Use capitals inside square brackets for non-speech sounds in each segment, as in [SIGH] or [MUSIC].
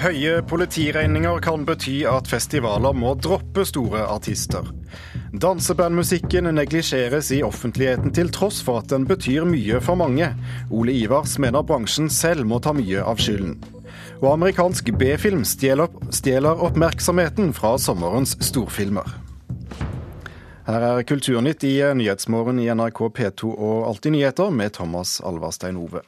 Høye politiregninger kan bety at festivaler må droppe store artister. Dansebandmusikken neglisjeres i offentligheten til tross for at den betyr mye for mange. Ole Ivars mener bransjen selv må ta mye av skylden. Og amerikansk B-film stjeler, oppmerksomheten fra sommerens storfilmer. Her er Kulturnytt i Nyhetsmorgen i NRK P2 og Alltid nyheter med Thomas Alvarstein Ove.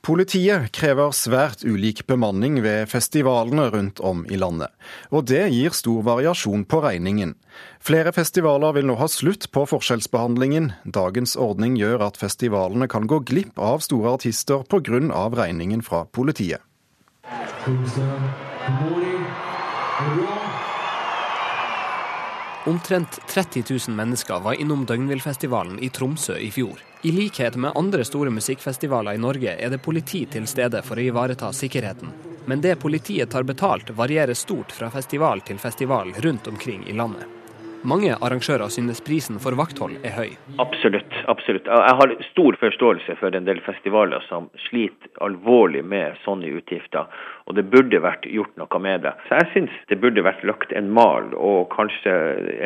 Politiet krever svært ulik bemanning ved festivalene rundt om i landet. Og det gir stor variasjon på regningen. Flere festivaler vil nå ha slutt på forskjellsbehandlingen. Dagens ordning gjør at festivalene kan gå glipp av store artister pga. regningen fra politiet. Omtrent 30 000 mennesker var innom Døgnvillfestivalen i Tromsø i fjor. I likhet med andre store musikkfestivaler i Norge er det politi til stede for å ivareta sikkerheten. Men det politiet tar betalt varierer stort fra festival til festival rundt omkring i landet. Mange arrangører synes prisen for vakthold er høy. Absolutt. absolutt. Jeg har stor forståelse for en del festivaler som sliter alvorlig med sånne utgifter, og det burde vært gjort noe med det. Så jeg syns det burde vært lagt en mal og kanskje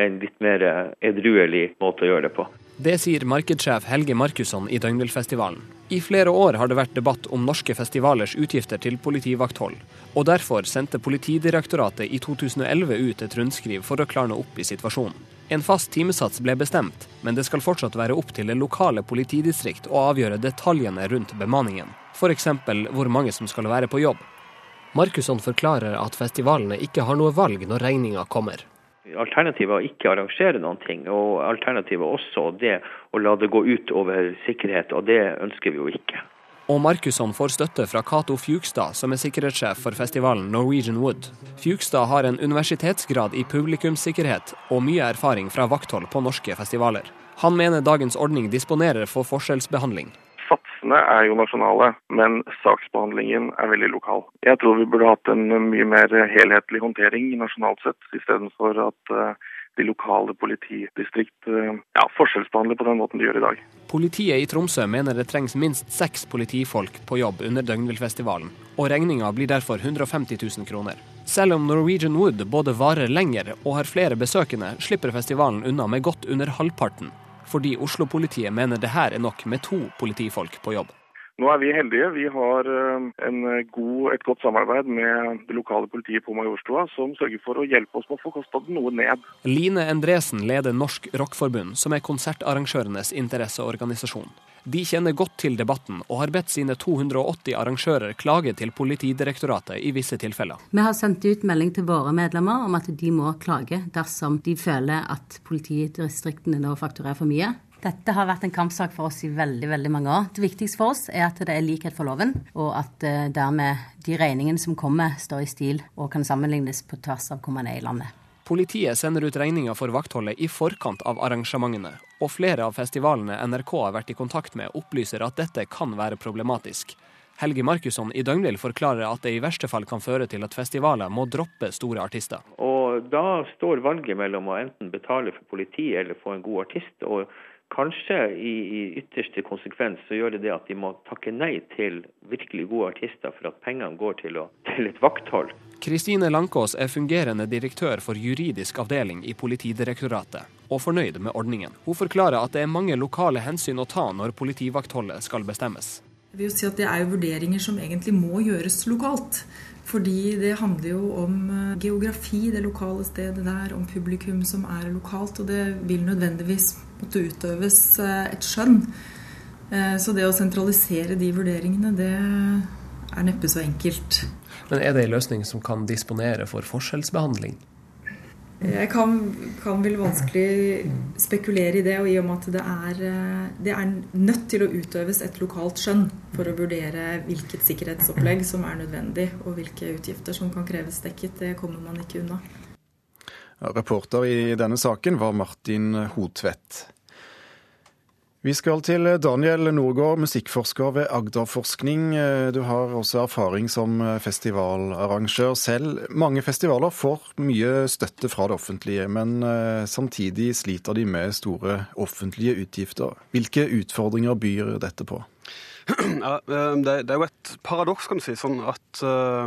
en litt mer edruelig måte å gjøre det på. Det sier markedssjef Helge Markusson i Døgnvillfestivalen. I flere år har det vært debatt om norske festivalers utgifter til politivakthold, og derfor sendte Politidirektoratet i 2011 ut et rundskriv for å klarne opp i situasjonen. En fast timesats ble bestemt, men det skal fortsatt være opp til det lokale politidistrikt å avgjøre detaljene rundt bemanningen, f.eks. hvor mange som skal være på jobb. Markusson forklarer at festivalene ikke har noe valg når regninga kommer. Alternativet er å ikke arrangere noen ting, og alternativet er også det å la det gå ut over sikkerhet, og det ønsker vi jo ikke. Og Markusson får støtte fra Cato Fjugstad, som er sikkerhetssjef for festivalen Norwegian Wood. Fjugstad har en universitetsgrad i publikumssikkerhet og mye erfaring fra vakthold på norske festivaler. Han mener dagens ordning disponerer for forskjellsbehandling. Satsene er jo nasjonale, men saksbehandlingen er veldig lokal. Jeg tror vi burde hatt en mye mer helhetlig håndtering nasjonalt sett, istedenfor at eh, de lokale politidistrikt eh, ja, forskjellsbehandler på den måten de gjør i dag. Politiet i Tromsø mener det trengs minst seks politifolk på jobb under Døgnvillfestivalen, og regninga blir derfor 150 000 kroner. Selv om Norwegian Wood både varer lenger og har flere besøkende, slipper festivalen unna med godt under halvparten fordi Oslo-politiet mener det her er nok med to politifolk på jobb. Nå er vi heldige. Vi har eh, god, et godt samarbeid med det lokale politiet på Majorstua, som sørger for å hjelpe oss med å få kostnaden noe ned. Line Endresen leder Norsk Rockforbund, som er konsertarrangørenes interesseorganisasjon. De kjenner godt til debatten, og har bedt sine 280 arrangører klage til Politidirektoratet i visse tilfeller. Vi har sendt ut melding til våre medlemmer om at de må klage dersom de føler at politidistriktene nå fakturerer for mye. Dette har vært en kampsak for oss i veldig veldig mange år. Det viktigste for oss er at det er likhet for loven, og at eh, dermed de regningene som kommer, står i stil og kan sammenlignes på tvers av hvor man er i landet. Politiet sender ut regninga for vaktholdet i forkant av arrangementene, og flere av festivalene NRK har vært i kontakt med, opplyser at dette kan være problematisk. Helge Markusson i Døgnvill forklarer at det i verste fall kan føre til at festivaler må droppe store artister. Og Da står valget mellom å enten betale for politi eller få en god artist. og Kanskje i, i, ytterste konsekvens så gjør det det at de må takke nei til virkelig gode artister for at pengene går til, å, til et vakthold. Kristine Lankås er fungerende direktør for juridisk avdeling i Politidirektoratet, og fornøyd med ordningen. Hun forklarer at det er mange lokale hensyn å ta når politivaktholdet skal bestemmes. Jeg vil jo si at Det er jo vurderinger som egentlig må gjøres lokalt. Fordi det handler jo om eh, geografi, det lokale stedet der, om publikum som er lokalt. Og det vil nødvendigvis måtte utøves eh, et skjønn. Eh, så det å sentralisere de vurderingene, det er neppe så enkelt. Men er det en løsning som kan disponere for forskjellsbehandling? Jeg kan, kan, vel vanskelig spekulere i det, og i og med at det er, det er, nødt til å utøves et lokalt skjønn for å vurdere hvilket sikkerhetsopplegg som er nødvendig, og hvilke utgifter som kan kreves dekket. Det kommer man ikke unna. Reporter i denne saken var Martin Hotvedt. Vi skal til Daniel Norgård, musikkforsker ved Agderforskning. Du har også erfaring som festivalarrangør selv. Mange festivaler får mye støtte fra det offentlige, men eh, samtidig sliter de med store offentlige utgifter. Hvilke utfordringer byr dette på? Ja, det, det, er jo et paradoks, kan du si, sånn at uh,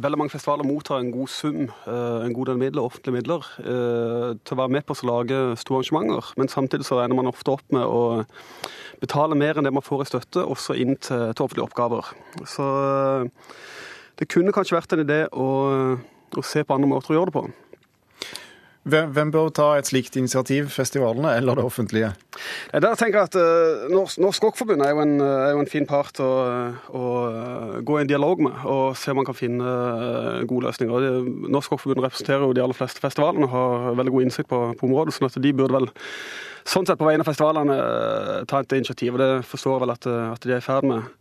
veldig mange festivaler mottar en god sum, uh, en god del midler, offentlige midler, uh, til å være med på å lage store arrangementer. Men samtidig så regner man ofte opp med å betale mer enn det man får i støtte, også inn til, til offentlige oppgaver. Så det kunne kanskje vært en idé å, å se på andre måter å gjøre det på. Hvem, bør ta et slikt initiativ, festivalene eller det offentlige? Der tenker jeg at uh, Norsk Rockforbund er, eh, er, jo en fin part å, å uh, gå i en dialog med og se om man kan finne gode løsninger. Norsk Rockforbund representerer jo de aller fleste festivalene og har veldig god innsikt på, på området, sånn at de burde vel sånn sett på vegne av festivalene ta et initiativ. og Det forstår jeg vel at, at de er i ferd med.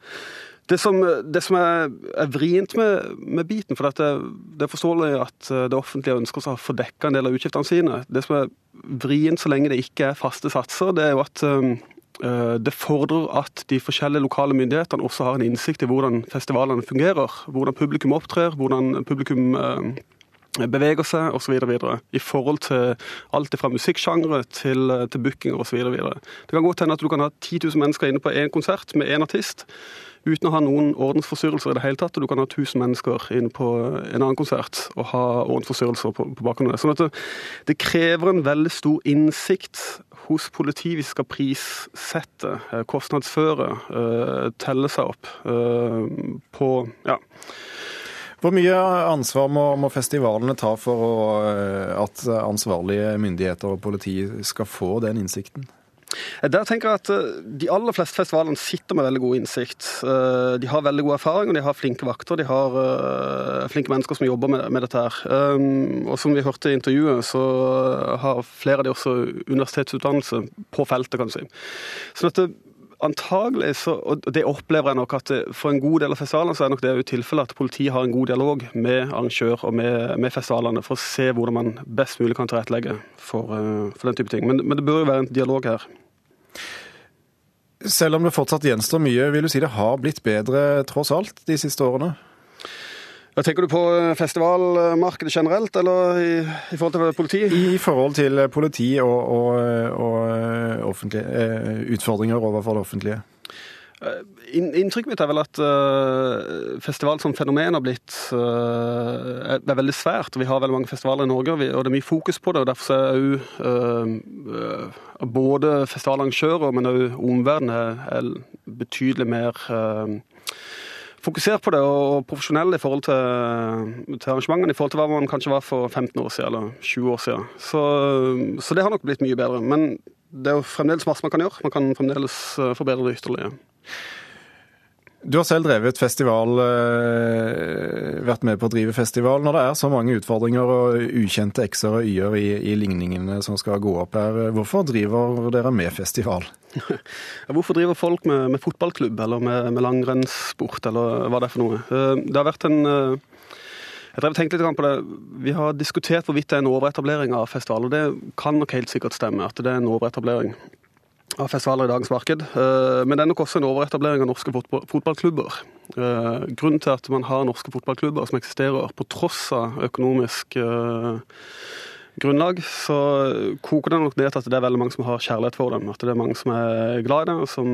Det som, det som er, er, vrient med, med biten, for dette, det er forståelig at eh, det offentlige ønsker å få dekka en del av utgiftene sine. Det som er vrient så lenge det ikke er faste satser, det er jo at um, det fordrer at de forskjellige lokale myndighetene også har en innsikt i hvordan festivalene fungerer. Hvordan publikum opptrer, hvordan publikum beveger seg osv. I forhold til alt fra musikksjangre til, til bookinger osv. Det kan godt hende at du kan ha 10 000 mennesker inne på én konsert med én artist uten å ha noen ordensforstyrrelser i det hele tatt. Og du kan ha 1000 mennesker inne på en annen konsert og ha ordensforstyrrelser på, på bakgrunn av det. Sånn at det, det, krever en veldig stor innsikt hos politiet hvis de skal prissette, eh, kostnadsføre, uh, telle seg opp uh, på ja. Hvor mye ansvar må, må, festivalene ta for å, at ansvarlige myndigheter og politi skal få den innsikten? Der tenker jeg at eh, De aller fleste festivalene sitter med veldig god innsikt. Eh, de har veldig god erfaring, og de har flinke vakter. De har eh, flinke mennesker som jobber med, dette her. Og som vi hørte i intervjuet, så har flere av de også universitetsutdannelse på feltet, kan du si. Sånn at antagelig så, og det opplever jeg nok at for en god del av festivalene så er nok det jo tilfellet at politiet har en god dialog med arrangør og med, med, festivalene for å se hvordan man best mulig kan tilrettelegge for, for den type ting. Men, men det bør jo være en dialog her. Selv om det fortsatt gjenstår mye, vil du si det har blitt bedre tross alt de siste årene? Ja, tenker du på eh, festivalmarkedet generelt, eller i, i, forhold til politi? I forhold til politi og, og, og offentlige, utfordringer overfor det offentlige. Eh, inntrykket mitt er vel at uh, festival som fenomen har blitt uh, er, veldig svært. Vi har veldig mange festivaler i Norge, og, det er mye fokus på det. og Derfor er òg uh, både festivalarrangører, men òg omverdenen er, er, betydelig mer fokusert på det og profesjonell i forhold til, til, arrangementene, i forhold til hva man kanskje var for 15 år siden eller 20 år siden. Så, så det har nok blitt mye bedre. Men det er jo fremdeles masse man kan gjøre. Man kan fremdeles forbedre det ytterligere. Du har selv drevet festival, eh, vært med på å drive festival. Når det er så mange utfordringer og ukjente x-er og y-er i, i, ligningene som skal gå opp her, hvorfor driver dere med festival? [LAUGHS] Hvorfor driver folk med, med fotballklubb eller med, med langrennssport, eller hva det er for noe? Eh, det har vært en eh, jeg har tenkt litt på det. Vi har diskutert hvorvidt det er en overetablering av festival, og det kan nok helt sikkert stemme. at det er en overetablering av festivaler i dagens marked. Eh, men det er nok også en overetablering av norske fotballklubber. Eh, grunnen til at man har norske fotballklubber som eksisterer på tross av økonomisk eh, grunnlag, så koker det nok ned til at det er veldig mange som har kjærlighet for dem. At det er mange som er glad i det, som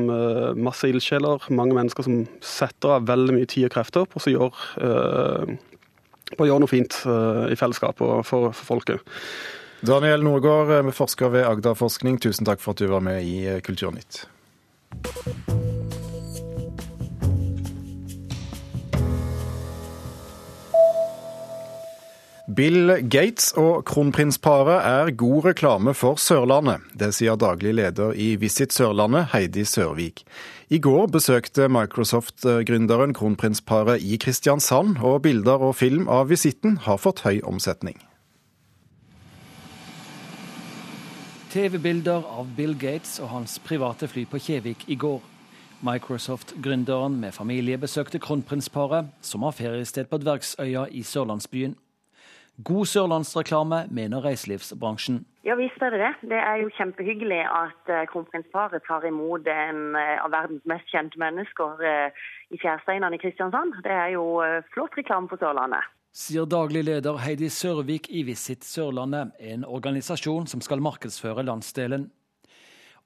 masse ildsjeler. Mange mennesker som setter av veldig mye tid og krefter på å gjøre, på å gjøre noe fint i fellesskap og for, for folket. Daniel Norgård, eh, forsker ved Agderforskning, tusen takk for at du var med i eh, Kulturnytt. Bill Gates og kronprinsparet er god reklame for Sørlandet. Det sier daglig leder i Visit Sørlandet, Heidi Sørvik. I går besøkte Microsoft-gründeren kronprinsparet i Kristiansand, og bilder og film av visitten har fått høy omsetning. TV-bilder av Bill Gates og hans private fly på Kjevik i går. Microsoft-gründeren med familie besøkte kronprinsparet, som har feriested på Dvergsøya i sørlandsbyen. God sørlandsreklame, mener reiselivsbransjen. Ja visst er det det. Det er jo kjempehyggelig at eh, kronprinsparet tar imot en eh, av verdens mest kjente mennesker eh, i fjærsteinene i Kristiansand. Det er jo flott reklame for Sørlandet sier daglig leder Heidi Sørvik i Visit Sørlandet, en organisasjon som skal markedsføre landsdelen.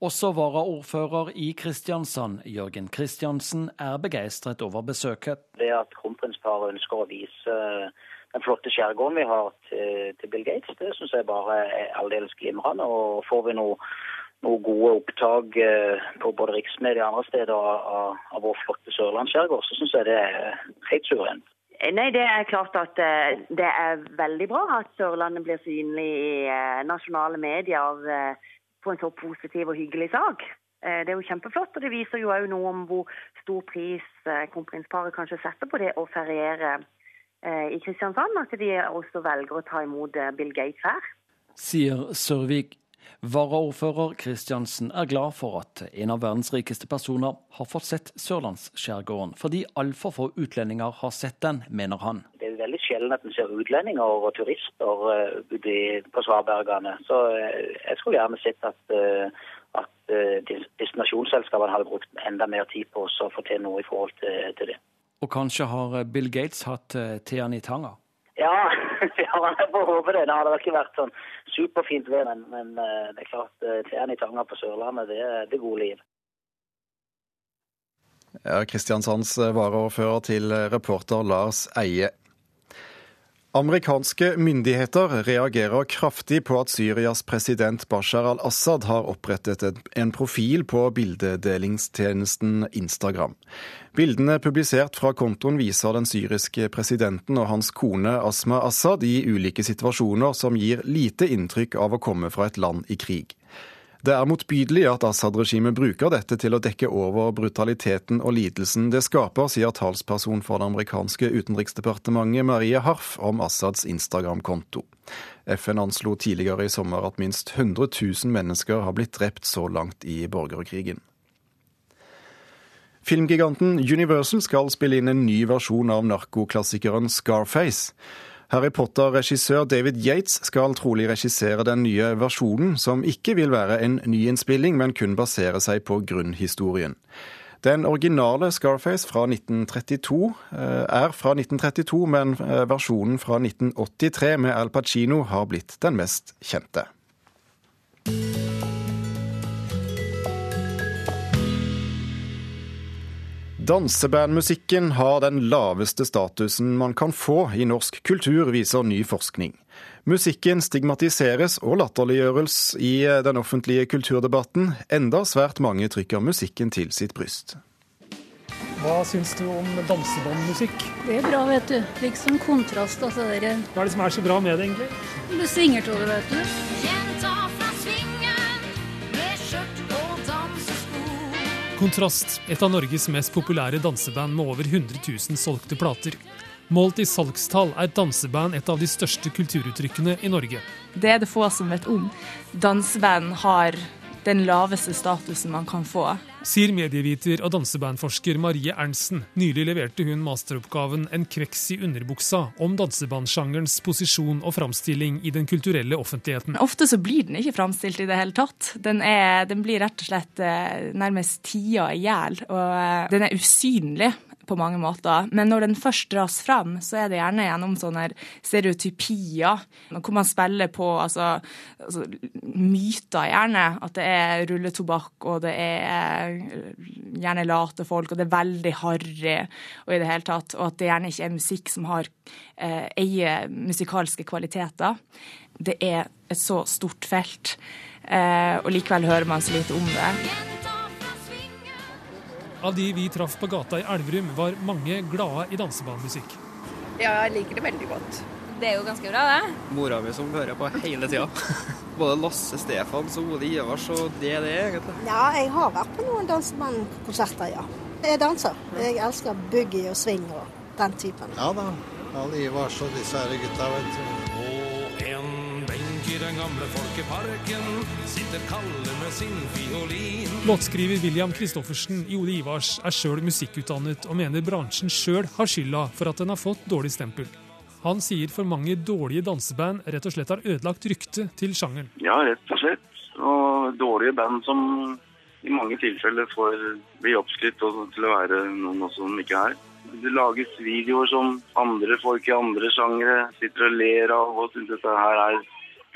Også varaordfører i Kristiansand, Jørgen Kristiansen, er begeistret over besøket. Det at kronprinsparet ønsker å vise den flotte skjærgården vi har til, Bill Gates, det syns jeg bare er aldeles glimrende. Og får vi noe, noe gode opptak eh, på både riksmedia og andre steder av, av vår flotte sørlandsskjærgård, så syns jeg det er helt suverent. Nei, Det er klart at eh, det er veldig bra at Sørlandet blir synlig i eh, nasjonale medier på en så positiv og hyggelig sak. Det er jo kjempeflott, og det viser jo òg noe om hvor stor pris kronprinsparet kanskje setter på det å feriere i Kristiansand. At de også velger å ta imot Bill Gates her. Sier Sørvik. Varaordfører Kristiansen er glad for at en av verdens rikeste personer har fått sett sørlandsskjærgården, fordi altfor få utlendinger har sett den, mener han. Det er veldig sjelden at en ser utlendinger og turister eh, på svabergene. Så eh, jeg skulle gjerne sett at, eh, at destinasjonsselskapene hadde brukt enda mer tid på å få til noe i forhold til, til det. Og kanskje har Bill Gates hatt Tean i tanga? Ja, [LAUGHS] ja, jeg får håpe det. Det hadde ikke vært sånn superfint ved, men, men eh, det er klart, eh, tjern i tanga på Sørlandet, det er det gode liv. Ja, Kristiansands varaordfører til reporter Lars Eie. Amerikanske myndigheter reagerer kraftig på at Syrias president Bashar al-Assad har opprettet en profil på bildedelingstjenesten Instagram. Bildene publisert fra kontoen viser den syriske presidenten og hans kone Asma Assad i ulike situasjoner som gir lite inntrykk av å komme fra et land i krig. Det er motbydelig at Assad-regimet bruker dette til å dekke over brutaliteten og lidelsen det skaper, sier talsperson for det amerikanske utenriksdepartementet Marie Harf om Assads Instagram-konto. FN anslo tidligere i sommer at minst 100 000 mennesker har blitt drept så langt i borgerkrigen. Filmgiganten Universal skal spille inn en ny versjon av narkoklassikeren Scarface. Harry Potter-regissør David Yates skal trolig regissere den nye versjonen, som ikke vil være en ny innspilling, men kun basere seg på grunnhistorien. Den originale Scarface fra 1932 eh, er fra 1932, men eh, versjonen fra 1983 med Al Pacino har blitt den mest kjente. Dansebandmusikken har den laveste statusen man kan få i norsk kultur, viser ny forskning. Musikken stigmatiseres og latterliggjøres i den offentlige kulturdebatten, enda svært mange trykker musikken til sitt bryst. Hva syns du om dansebandmusikk? Det er bra, vet du. Liksom kontrast. Altså, Hva er det som er så bra med det, egentlig? Du svinger til det, vet du. Kontrast, et av Norges mest populære danseband med over 100 000 solgte plater. Målt i salgstall er danseband et av de største kulturuttrykkene i Norge. Det er det få som vet om. Danseband har den laveste statusen man kan få. Sier medieviter og dansebandforsker Marie Ernsten. Nylig leverte hun masteroppgaven 'En kveks i underbuksa' om dansebandsjangerens posisjon og framstilling i den kulturelle offentligheten. Ofte så blir den ikke framstilt i det hele tatt. Den, er, den blir rett og slett eh, nærmest tia i hjel. Og eh, den er usynlig på mange måter. Men når den først dras fram, så er det gjerne gjennom sånne stereotypier. Hvor man spiller på altså, altså, myter, gjerne. At det er rulletobakk, og det er gjerne late folk, og det er veldig harry og i det hele tatt. Og at det gjerne ikke er musikk som har eh, eier musikalske kvaliteter. Det er et så stort felt, eh, og likevel hører man så lite om det. Av de vi traff på gata i Elverum, var mange glade i dansebandmusikk. Ja, jeg liker det veldig godt. Det er jo ganske bra, det. Mora mi som hører på hele tida. [LAUGHS] Både Lasse Stefans og Ole Ivars og det det er egentlig. Ja, jeg har vært på noen dansebandkonserter, ja. Jeg danser. Jeg elsker boogie og swing og den typen. Ja da. Alle Ivars og disse her gutta, vet du den gamle folkeparken sitter Kalle med sin fiolin. Låtskriver William Christoffersen i Ole Ivars er sjøl musikkutdannet og mener bransjen sjøl har skylda for at den har fått dårlig stempel. Han sier for mange dårlige danseband rett og slett har ødelagt ryktet til sjangeren. Ja, rett og slett. Og dårlige band som i mange tilfeller får bli oppskrytt til å være noen som ikke er. Det lages videoer som andre folk i andre sjangere sitter og ler av og syns dette her er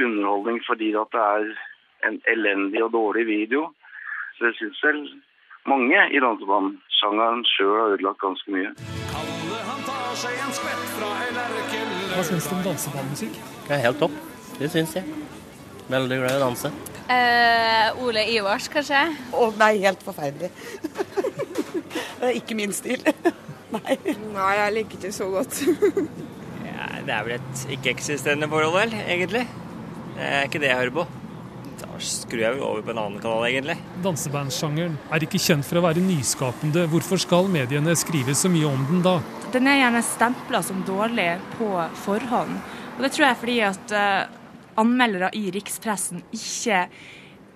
underholdning fordi at det er en elendig og dårlig video. Så jeg syns vel mange i dansebandssjangeren sjøl har ødelagt ganske mye. Hva syns du om dansebanemusikk? Det er helt topp. Det syns jeg. Veldig glad i å danse. Eh, Ole Ivars, kanskje? Å nei, helt forferdelig. [LAUGHS] det er ikke min stil. [LAUGHS] nei. Nei, jeg liker ikke så godt. ja, det er vel et ikke-eksisterende forhold, vel, egentlig. Det er ikke det jeg hører på. Da skrur jeg vel over på en annen kanal, egentlig. Dansebandsjangeren er ikke kjent for å være nyskapende. Hvorfor skal mediene skrive så mye om den da? Den er gjerne stempla som dårlig på forhånd. Og det tror jeg er fordi at uh, anmeldere i rikspressen ikke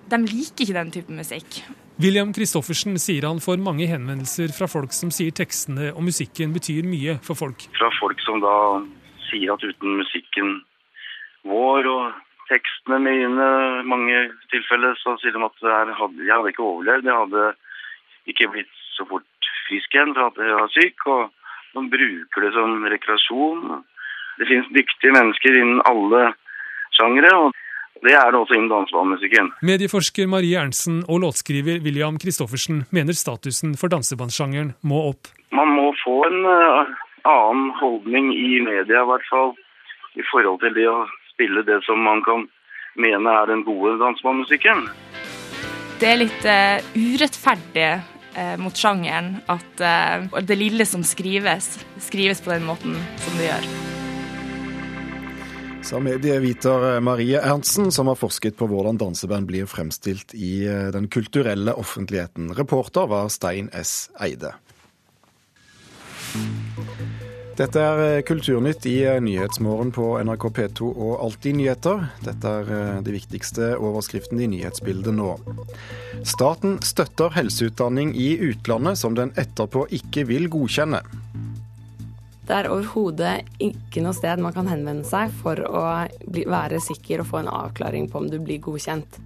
De liker ikke den type musikk. William Christoffersen sier han får mange henvendelser fra folk som sier tekstene og musikken betyr mye for folk. Fra folk som da sier at uten musikken vår og tekstene mine, i mange tilfeller, så sier de at jeg hadde, ikke overlevd. Jeg hadde ikke blitt så fort frisk igjen for at jeg var syk. Og de bruker det som rekreasjon. Det finnes dyktige mennesker innen alle sjangere. og det er det også innen dansebandmusikken. Medieforsker Marie Ernsen og låtskriver William Christoffersen mener statusen for dansebandsjangeren må opp. Man må få en uh, annen holdning i media, i hvert fall, i forhold til det å spille det som man kan mene er den gode dansebandmusikken. Det er litt uh, urettferdig uh, mot sjangeren at det lille som skrives, skrives på den måten som det gjør sa medieviter Marie Ernstsen, som har forsket på hvordan danseband blir fremstilt i den kulturelle offentligheten. Reporter var Stein S. Eide. Dette er eh, Kulturnytt i eh, Nyhetsmorgen på NRK P2 og Alltid nyheter. Dette er de viktigste overskriftene i nyhetsbildet nå. Staten støtter helseutdanning i utlandet som den etterpå ikke vil godkjenne. Det er overhodet ikke noe sted man kan henvende seg for å bli, være sikker og få en avklaring på om du blir godkjent.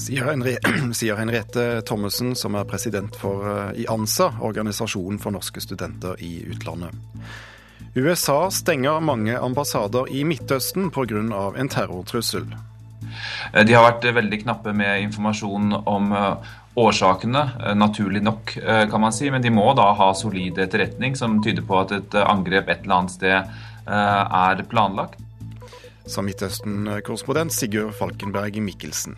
Sier, Henri, [CLEARS THROAT] sier Henriette Thommessen, som er president for eh, i ANSA, organisasjonen for norske studenter i utlandet. USA stenger mange ambassader i Midtøsten pga. en terrortrussel. De har vært veldig knappe med informasjon om eh, årsakene, eh, naturlig nok, eh, kan man si. Men de må da ha solid etterretning som tyder på at et angrep et eller annet sted er planlagt. Sa Midtøsten-korrespondent Sigurd Falkenberg Mikkelsen.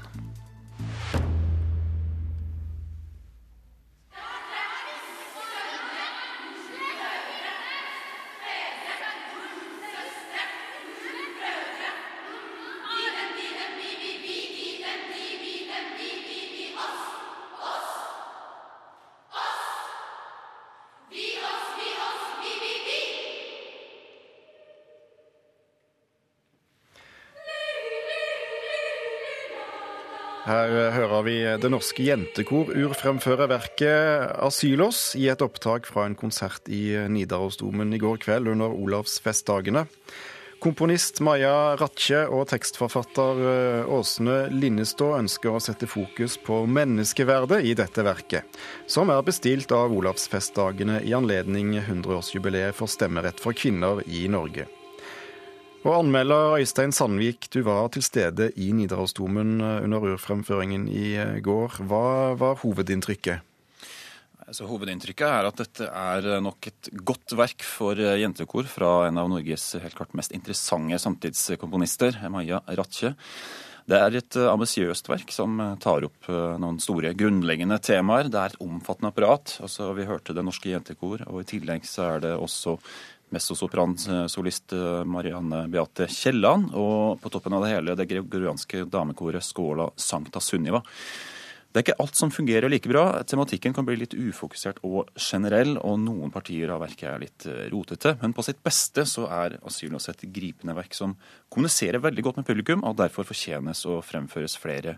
Her hører vi Det Norske Jentekor urfremføre verket 'Asylos' i et opptak fra en konsert i Nidarosdomen i går kveld under Olavsfestdagene. Komponist Maja Ratche og tekstforfatter eh, Åsne Linnestå ønsker å sette fokus på menneskeverdet i dette verket, som er bestilt av Olavsfestdagene i anledning 100-årsjubileet for stemmerett for kvinner i Norge. Og Anmelder Øystein Sandvik, du var til stede i Nidarosdomen eh, under urfremføringen i eh, går. Hva var hovedinntrykket? Så hovedinntrykket er at dette er eh, nok et godt verk for jentekor fra en av Norges helt klart mest interessante samtidskomponister, Maja Ratche. Det er et ambisiøst verk som tar opp noen store grunnleggende temaer. Det er et omfattende apparat. Altså, vi hørte Det Norske Jentekor, og i tillegg så er det også mezzosopransolist eh, Marianne Beate Kielland, og på toppen av det hele det gregorianske damekoret Skåla Sankta Sunniva. Det er ikke alt som fungerer like bra. Tematikken kan bli litt ufokusert og generell, og noen partier av verket er litt eh, rotete. Men på sitt beste så er Asylos et gripende verk som kommuniserer veldig godt med publikum, og derfor fortjenes å fremføres flere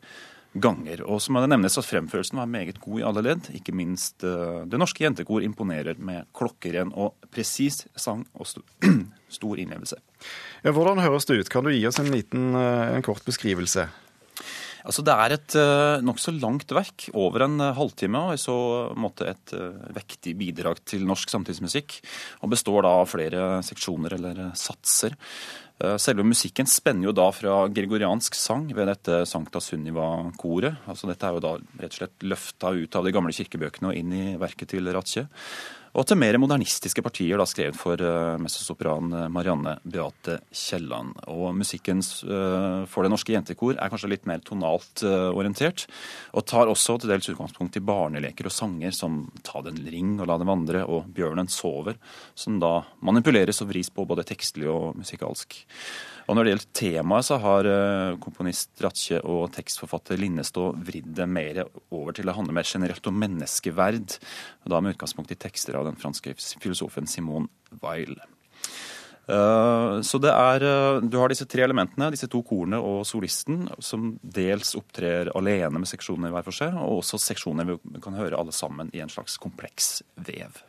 ganger. Og så må det nevnes at fremførelsen var meget god i alle ledd. Ikke minst uh, Det Norske Jentekor imponerer med klokkeren og presis sang og st [CLEARS THROAT] stor innlevelse. Ja, hvordan høres det ut? Kan du gi oss en liten, uh, en kort beskrivelse? Altså, det er et uh, nokså langt verk, over en uh, halvtime, og i så måte et uh, vektig bidrag til norsk samtidsmusikk. Og består da av flere seksjoner eller satser. Eh, selve musikken spenner jo da fra gregoriansk sang ved dette Sankta Sunniva-koret. Altså dette er jo da rett og slett løfta ut av de gamle kirkebøkene og inn i verket til Ratche. Og til mer modernistiske partier da skrevet for uh, mezzosopran Marianne Beate Kielland. Og musikken uh, for Det Norske Jentekor er kanskje litt mer tonalt uh, orientert, og tar også til dels utgangspunkt i barneleker og sanger som Ta den ring og La den vandre og Bjørnen sover, som da manipuleres og vris på både tekstlig og musikalsk. Og Når det gjelder temaet, så har eh, komponist Ratche og tekstforfatter Linnestå vridd det mer over til å handle mer generelt om menneskeverd, og da med utgangspunkt i tekster av den franske filosofen Simone Weil. Eh, så det er, eh, Du har disse tre elementene, disse to korene og solisten, som dels opptrer alene med seksjoner hver for seg, og også seksjoner vi kan høre alle sammen i en slags kompleks vev.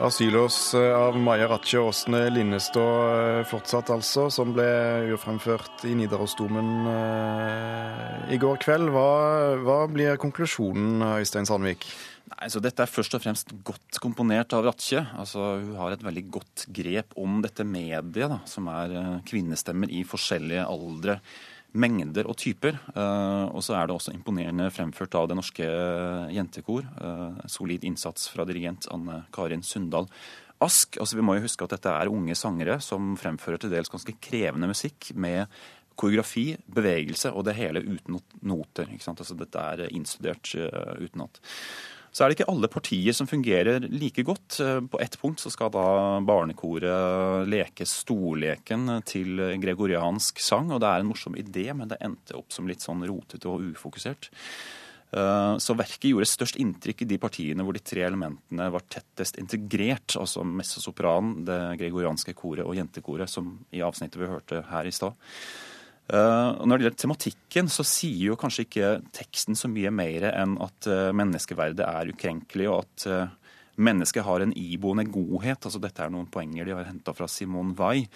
Asylos eh, av Maja Ratche Åsne Linnestå eh, fortsatt, altså, som ble urfremført i Nidarosdomen eh, i går kveld. Hva, hva blir konklusjonen, Øystein Sandvik? Nei, så Dette er først og fremst godt komponert av Ratche. Altså, hun har et veldig godt grep om dette mediet, da, som er kvinnestemmer i forskjellige aldre mengder og typer. Uh, og så er det også imponerende fremført av Det Norske Jentekor. Uh, solid innsats fra dirigent Anne Karin Sundal. Ask, altså Vi må jo huske at dette er unge sangere som fremfører til dels ganske krevende musikk med koreografi, bevegelse og det hele uten noter. ikke sant? Altså Dette er innstudert uh, utenat så er det ikke alle partier som fungerer like godt. Eh, på ett punkt så skal da barnekoret leke storleken til gregoriansk sang, og det er en morsom idé, men det endte opp som litt sånn rotete og ufokusert. Eh, så verket gjorde størst inntrykk i de partiene hvor de tre elementene var tettest integrert, altså messosopranen, det gregorianske koret og jentekoret, som i avsnittet vi hørte her i stad. Eh, og når det gjelder tematikken, så sier jo kanskje ikke teksten så mye mer enn at eh, menneskeverdet er ukrenkelig, og at eh, mennesket har en iboende godhet. altså Dette er noen poenger de har henta fra Simone Weil.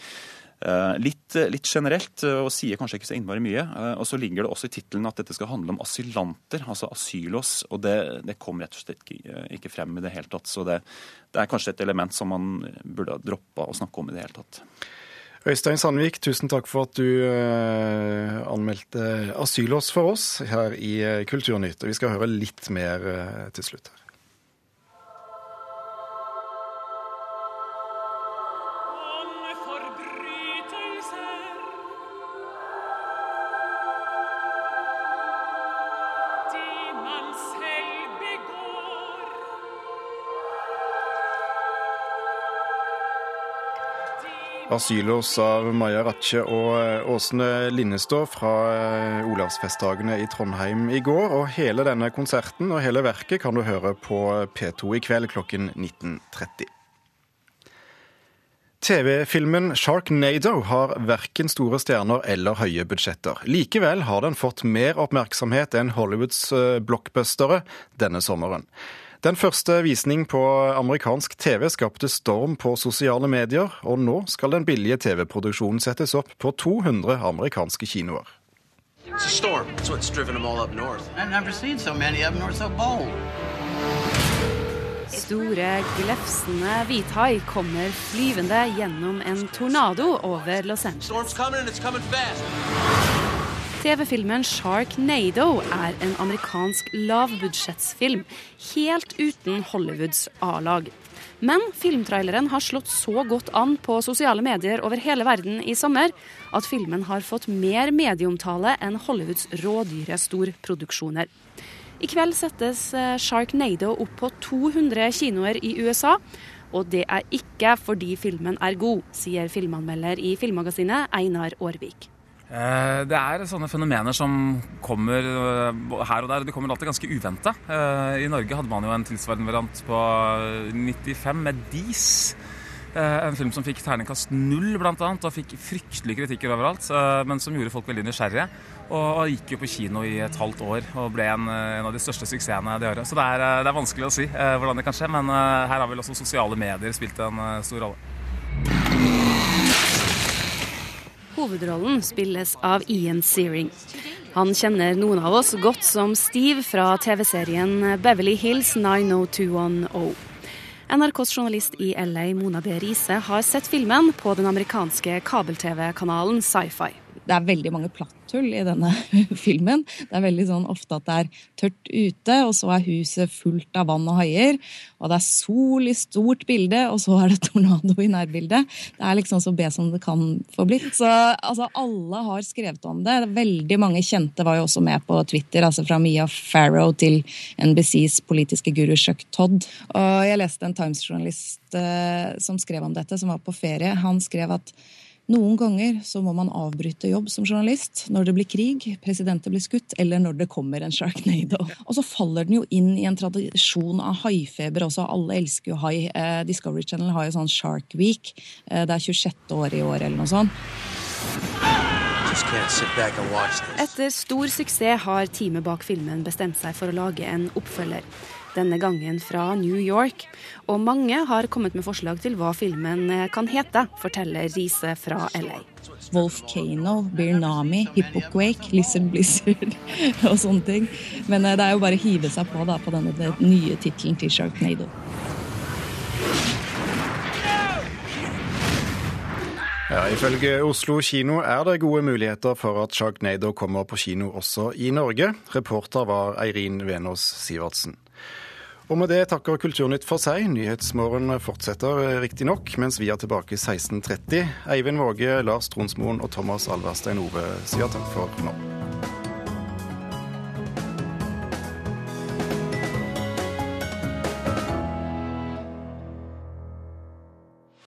Litt, litt, generelt, og sier kanskje ikke så innmari mye. Og så ligger det også i tittelen at dette skal handle om asylanter, altså asylos. Og det, det kom rett og slett ikke, ikke, frem i det hele tatt. Så det, det er kanskje et element som man burde ha droppa å snakke om i det hele tatt. Øystein Sandvik, tusen takk for at du uh, anmeldte Asylås for oss her i uh, Kulturnytt. Og vi skal høre litt mer uh, til slutt her. Asylos av Maja Ratche og eh, Åsne Linnestå fra eh, Olavsfestdagene i Trondheim i går. Og hele denne konserten og hele verket kan du høre på P2 i kveld klokken 19.30. TV-filmen 'Sharknado' har verken store stjerner eller høye budsjetter. Likevel har den fått mer oppmerksomhet enn Hollywoods eh, blockbustere denne sommeren. Den første visning på amerikansk TV skapte storm på sosiale medier, og nå skal den billige TV-produksjonen settes opp på 200 amerikanske kinoer. Store, glefsende hvithai kommer flyvende gjennom en tornado over Los Angeles. TV-filmen 'Sharknado' er en amerikansk lavbudsjettsfilm, helt uten Hollywoods A-lag. Men filmtraileren har slått så godt an på sosiale medier over hele verden i sommer at filmen har fått mer medieomtale enn Hollywoods rådyre storproduksjoner. I kveld settes eh, Sharknado opp på 200 kinoer i USA. Og det er ikke fordi filmen er god, sier filmanmelder i Filmmagasinet Einar Aarvik. Eh, det er sånne fenomener som kommer eh, her og der. De kommer alltid ganske uventa. Eh, I Norge hadde man jo en tilsvarende variant på 95 med Dis. En film som fikk terningkast null, blant annet, og fikk fryktelige kritikker overalt. Men som gjorde folk veldig nysgjerrige. Og gikk jo på kino i et halvt år og ble en, en av de største suksessene det året. Så det er, det er, vanskelig å si hvordan det kan skje, men her har vel også sosiale medier spilt en stor rolle. Hovedrollen spilles av Ian Searing. Han kjenner noen av oss godt som Steve fra TV-serien Beverly Hills 90210. NRKs journalist i LA, Mona B. Riise, har sett filmen på den amerikanske kabel-TV-kanalen Sci-Fi. Det er veldig mange platthull i denne [LAUGHS] filmen. Det er veldig sånn ofte at det er tørt ute, og så er huset fullt av vann og haier. Og det er sol i stort bilde, og så er det [LAUGHS] tornado i nærbildet. Det er liksom så be som det kan få blitt. Så altså, alle har skrevet om det. Veldig mange kjente var jo også med på Twitter, altså fra Mia Farrow til NBCs politiske guru Chuck Todd. Og jeg leste en Times-journalist eh, som skrev om dette, som var på ferie. Han skrev at noen ganger så må man avbryte jobb som journalist når det blir krig, presidenter blir skutt, eller når det kommer en sharknado. Og så faller den jo inn i en tradisjon av haifeber også. Alle elsker jo hai. Eh, Discovery Channel har jo sånn Shark Week. Eh, det er 26. år i år eller noe sånt. Etter stor suksess har teamet bak filmen bestemt seg for å lage en oppfølger denne gangen fra New York. Og mange har kommet med forslag til hva filmen eh, kan hete, forteller Riise fra LA. Volcano, Birnami, Hippoquake, Lizard Blizzard [LAUGHS] og sånne ting. Men eh, det er jo bare å hive seg på da, på denne nye tittelen til Sharknado. Ja, Ifølge Oslo kino er det gode muligheter for at Sharknado kommer på kino også i Norge. Reporter var Eirin Venås Sivertsen. Og med det takker Kulturnytt for seg. Nyhetsmorgen fortsetter riktignok, mens vi er tilbake 16.30. Eivind Våge, Lars Tronsmoen og Thomas Alverstein Ove sier takk for nå.